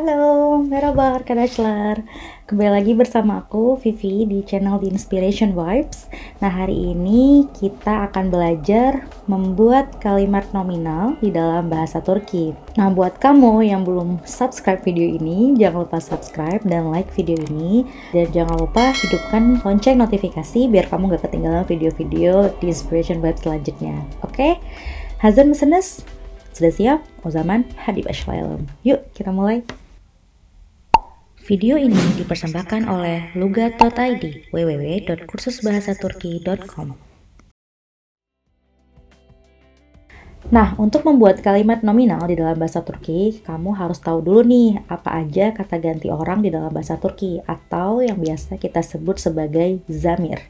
Halo, merhaba arkadaşlar. Kembali lagi bersama aku Vivi di channel The Inspiration Vibes. Nah, hari ini kita akan belajar membuat kalimat nominal di dalam bahasa Turki. Nah, buat kamu yang belum subscribe video ini, jangan lupa subscribe dan like video ini dan jangan lupa hidupkan lonceng notifikasi biar kamu gak ketinggalan video-video The Inspiration Vibes selanjutnya. Oke? Hazır mısınız? Sudah siap? O zaman hadi. Yuk, kita mulai. Video ini dipersembahkan oleh lugat.id www.kursusbahasaturki.com Nah, untuk membuat kalimat nominal di dalam bahasa Turki, kamu harus tahu dulu nih apa aja kata ganti orang di dalam bahasa Turki atau yang biasa kita sebut sebagai zamir.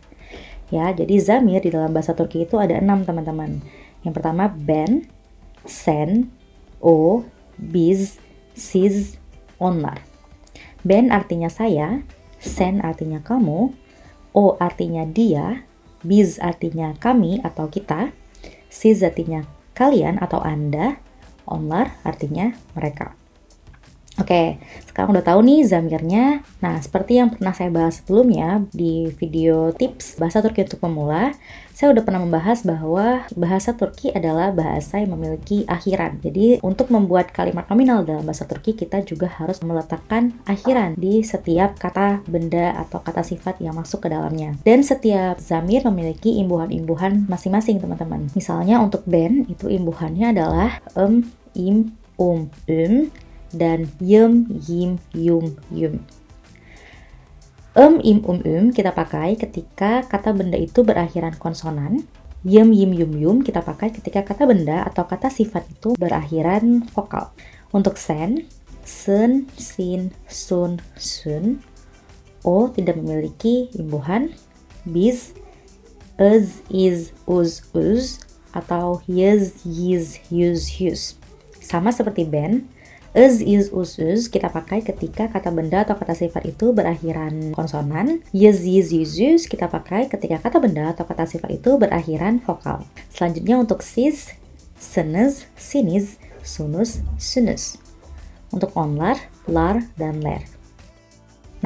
Ya, jadi zamir di dalam bahasa Turki itu ada enam teman-teman. Yang pertama ben, sen, o, biz, siz, onlar. Ben artinya saya, sen artinya kamu, o artinya dia, biz artinya kami atau kita, siz artinya kalian atau Anda, onlar artinya mereka. Oke, sekarang udah tahu nih zamirnya. Nah, seperti yang pernah saya bahas sebelumnya di video tips bahasa Turki untuk pemula, saya udah pernah membahas bahwa bahasa Turki adalah bahasa yang memiliki akhiran. Jadi, untuk membuat kalimat nominal dalam bahasa Turki, kita juga harus meletakkan akhiran di setiap kata, benda, atau kata sifat yang masuk ke dalamnya. Dan setiap zamir memiliki imbuhan-imbuhan masing-masing, teman-teman. Misalnya untuk ben, itu imbuhannya adalah em, im, um, um, dan yum, yim, yum, yum. Em, im, um, um kita pakai ketika kata benda itu berakhiran konsonan. Yum, yim, yum, yum kita pakai ketika kata benda atau kata sifat itu berakhiran vokal. Untuk sen, sen, sin, sun, sun. O tidak memiliki imbuhan. Biz, ez, iz, uz, uz. Atau yez, yiz, yuz, yuz. Sama seperti ben, Is, is, us, us kita pakai ketika kata benda atau kata sifat itu berakhiran konsonan. Yes, yes, yes kita pakai ketika kata benda atau kata sifat itu berakhiran vokal. Selanjutnya untuk sis, senes, sinis, sunus, sunus. Untuk onlar, lar, dan ler.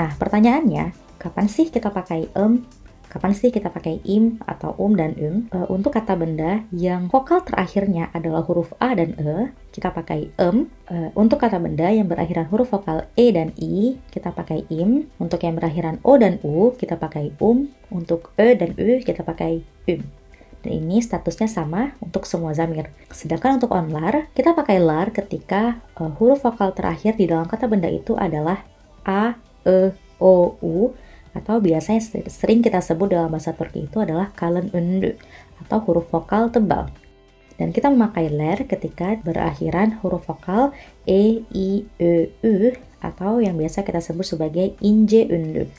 Nah, pertanyaannya, kapan sih kita pakai em, Kapan sih kita pakai im atau um dan um? E, untuk kata benda yang vokal terakhirnya adalah huruf a dan e, kita pakai em. E, untuk kata benda yang berakhiran huruf vokal e dan i, kita pakai im. Untuk yang berakhiran o dan u, kita pakai um. Untuk e dan u, kita pakai um. Dan ini statusnya sama untuk semua zamir. Sedangkan untuk onlar, kita pakai lar ketika uh, huruf vokal terakhir di dalam kata benda itu adalah a, e, o, u atau biasanya sering kita sebut dalam bahasa Turki itu adalah kalın ünlü atau huruf vokal tebal. Dan kita memakai ler ketika berakhiran huruf vokal e, i, ö, u atau yang biasa kita sebut sebagai ince ünlü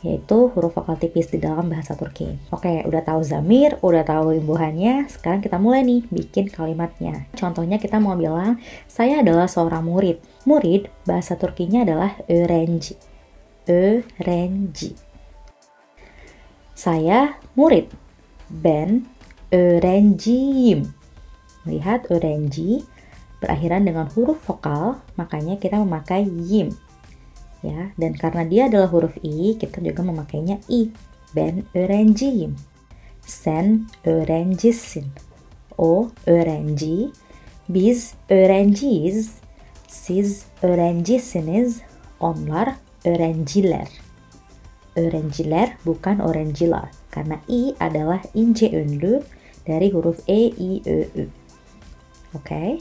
yaitu huruf vokal tipis di dalam bahasa Turki. Oke, udah tahu zamir, udah tahu imbuhannya, sekarang kita mulai nih bikin kalimatnya. Contohnya kita mau bilang, saya adalah seorang murid. Murid, bahasa Turkinya adalah öğrenci öğrenci. Saya murid. Ben öğrenciyim. Lihat öğrenci berakhiran dengan huruf vokal, makanya kita memakai yim. Ya, dan karena dia adalah huruf i, kita juga memakainya i. Ben öğrenciyim. Sen öğrencisin. O öğrenci. Biz öğrenciyiz. Siz öğrencisiniz. Onlar öğrenciler. Öğrenciler bukan öğrenciler karena i adalah ince ünlü dari huruf e, i, ö, ü. Oke. Okay?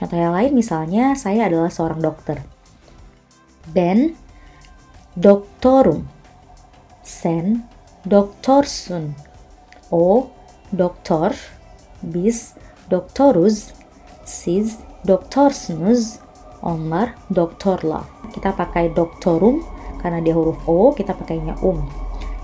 Contoh yang lain misalnya saya adalah seorang dokter. Ben doktorum. Sen doktorsun. O doktor. Biz doktoruz. Siz doktorsunuz. Onlar doktorlar. Kita pakai doktorum karena dia huruf O, kita pakainya um.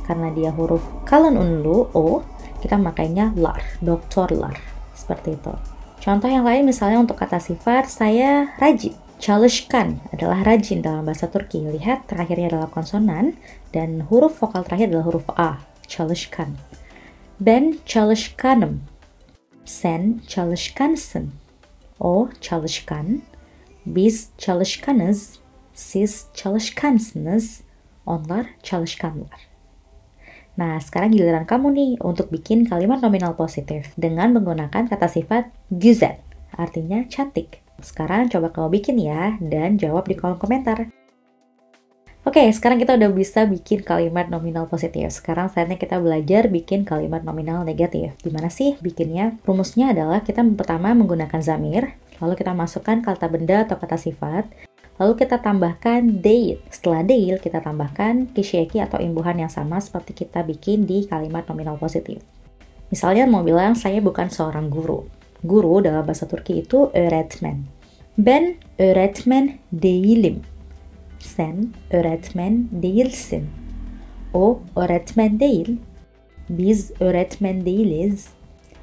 Karena dia huruf kalen unlu O, kita makainya lar, doktorlar. Seperti itu. Contoh yang lain misalnya untuk kata sifat, saya rajin. Çalışkan adalah rajin dalam bahasa Turki. Lihat terakhirnya adalah konsonan dan huruf vokal terakhir adalah huruf A. Çalışkan. Ben çalışkanım. Sen çalışkansın. O çalışkan. Biz çalışkanız. Siz çalışkansınız. Onlar çalışkanlar. Nah, sekarang giliran kamu nih untuk bikin kalimat nominal positif dengan menggunakan kata sifat güzel, artinya cantik. Sekarang coba kamu bikin ya, dan jawab di kolom komentar. Oke, sekarang kita udah bisa bikin kalimat nominal positif. Sekarang saatnya kita belajar bikin kalimat nominal negatif. Gimana sih bikinnya? Rumusnya adalah kita pertama menggunakan zamir, lalu kita masukkan kata benda atau kata sifat, Lalu kita tambahkan date. Setelah date, kita tambahkan kishieki atau imbuhan yang sama seperti kita bikin di kalimat nominal positif. Misalnya mau bilang saya bukan seorang guru. Guru dalam bahasa Turki itu öğretmen. Ben öğretmen değilim. Sen öğretmen değilsin. O öğretmen değil. Biz öğretmen değiliz.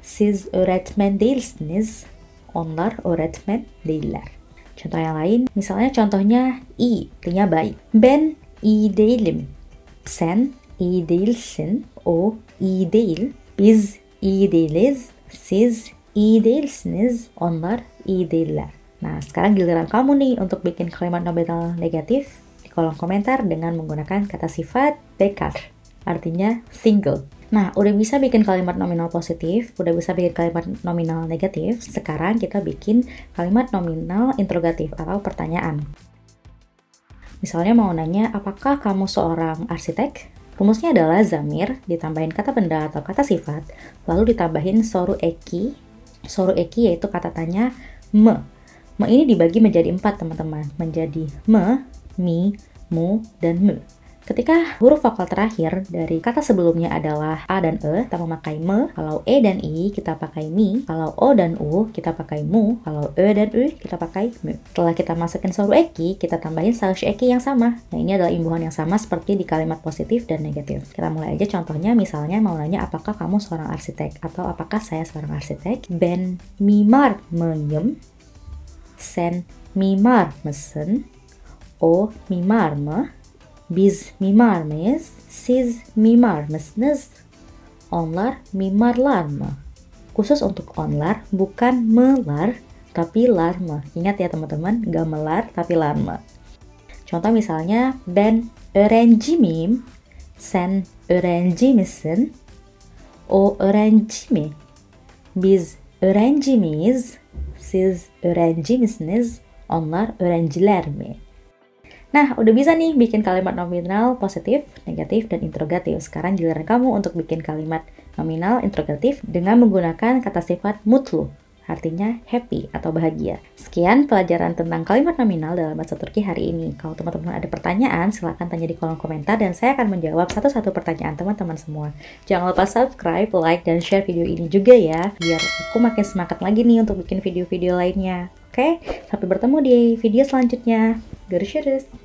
Siz öğretmen değilsiniz. Onlar öğretmen değiller. Contoh yang lain, misalnya contohnya i, artinya baik. Ben iyi değilim. Sen iyi değilsin. O iyi değil. Biz iyi değiliz. Siz iyi değilsiniz. Onlar iyi değiller. Nah, sekarang giliran kamu nih untuk bikin kalimat nominal negatif di kolom komentar dengan menggunakan kata sifat bekar, artinya single. Nah, udah bisa bikin kalimat nominal positif, udah bisa bikin kalimat nominal negatif. Sekarang kita bikin kalimat nominal interrogatif atau pertanyaan. Misalnya mau nanya, apakah kamu seorang arsitek? Rumusnya adalah zamir, ditambahin kata benda atau kata sifat, lalu ditambahin soru eki. Soru eki yaitu kata tanya me. Me ini dibagi menjadi empat teman-teman, menjadi me, mi, mu, dan me. Ketika huruf vokal terakhir dari kata sebelumnya adalah A dan E, kita memakai me. Kalau E dan I, kita pakai mi. Kalau O dan U, kita pakai mu. Kalau E dan U, kita pakai mu. Setelah kita masukin soru eki, kita tambahin slash eki yang sama. Nah, ini adalah imbuhan yang sama seperti di kalimat positif dan negatif. Kita mulai aja contohnya, misalnya mau nanya apakah kamu seorang arsitek atau apakah saya seorang arsitek. Ben mimar mıyım? Sen mimar mısın? O mimar mı? Biz mimar mıyız? Siz mimar mısınız? Onlar mimarlar mı? Khusus untuk onlar, bukan melar, tapi lar mı. Ingat ya teman-teman, gak melar, tapi lar mı. Contoh misalnya, ben öğrenci miyim? Sen öğrenci misin? O öğrenci mi? Biz öğrenci miyiz? Siz öğrenci misiniz? Onlar öğrenciler mi? Nah, udah bisa nih bikin kalimat nominal positif, negatif, dan interrogatif. Sekarang giliran kamu untuk bikin kalimat nominal interrogatif dengan menggunakan kata sifat mutlu, artinya happy atau bahagia. Sekian pelajaran tentang kalimat nominal dalam bahasa Turki hari ini. Kalau teman-teman ada pertanyaan, silahkan tanya di kolom komentar dan saya akan menjawab satu-satu pertanyaan teman-teman semua. Jangan lupa subscribe, like, dan share video ini juga ya, biar aku makin semangat lagi nih untuk bikin video-video lainnya. Oke, sampai bertemu di video selanjutnya. Görüşürüz.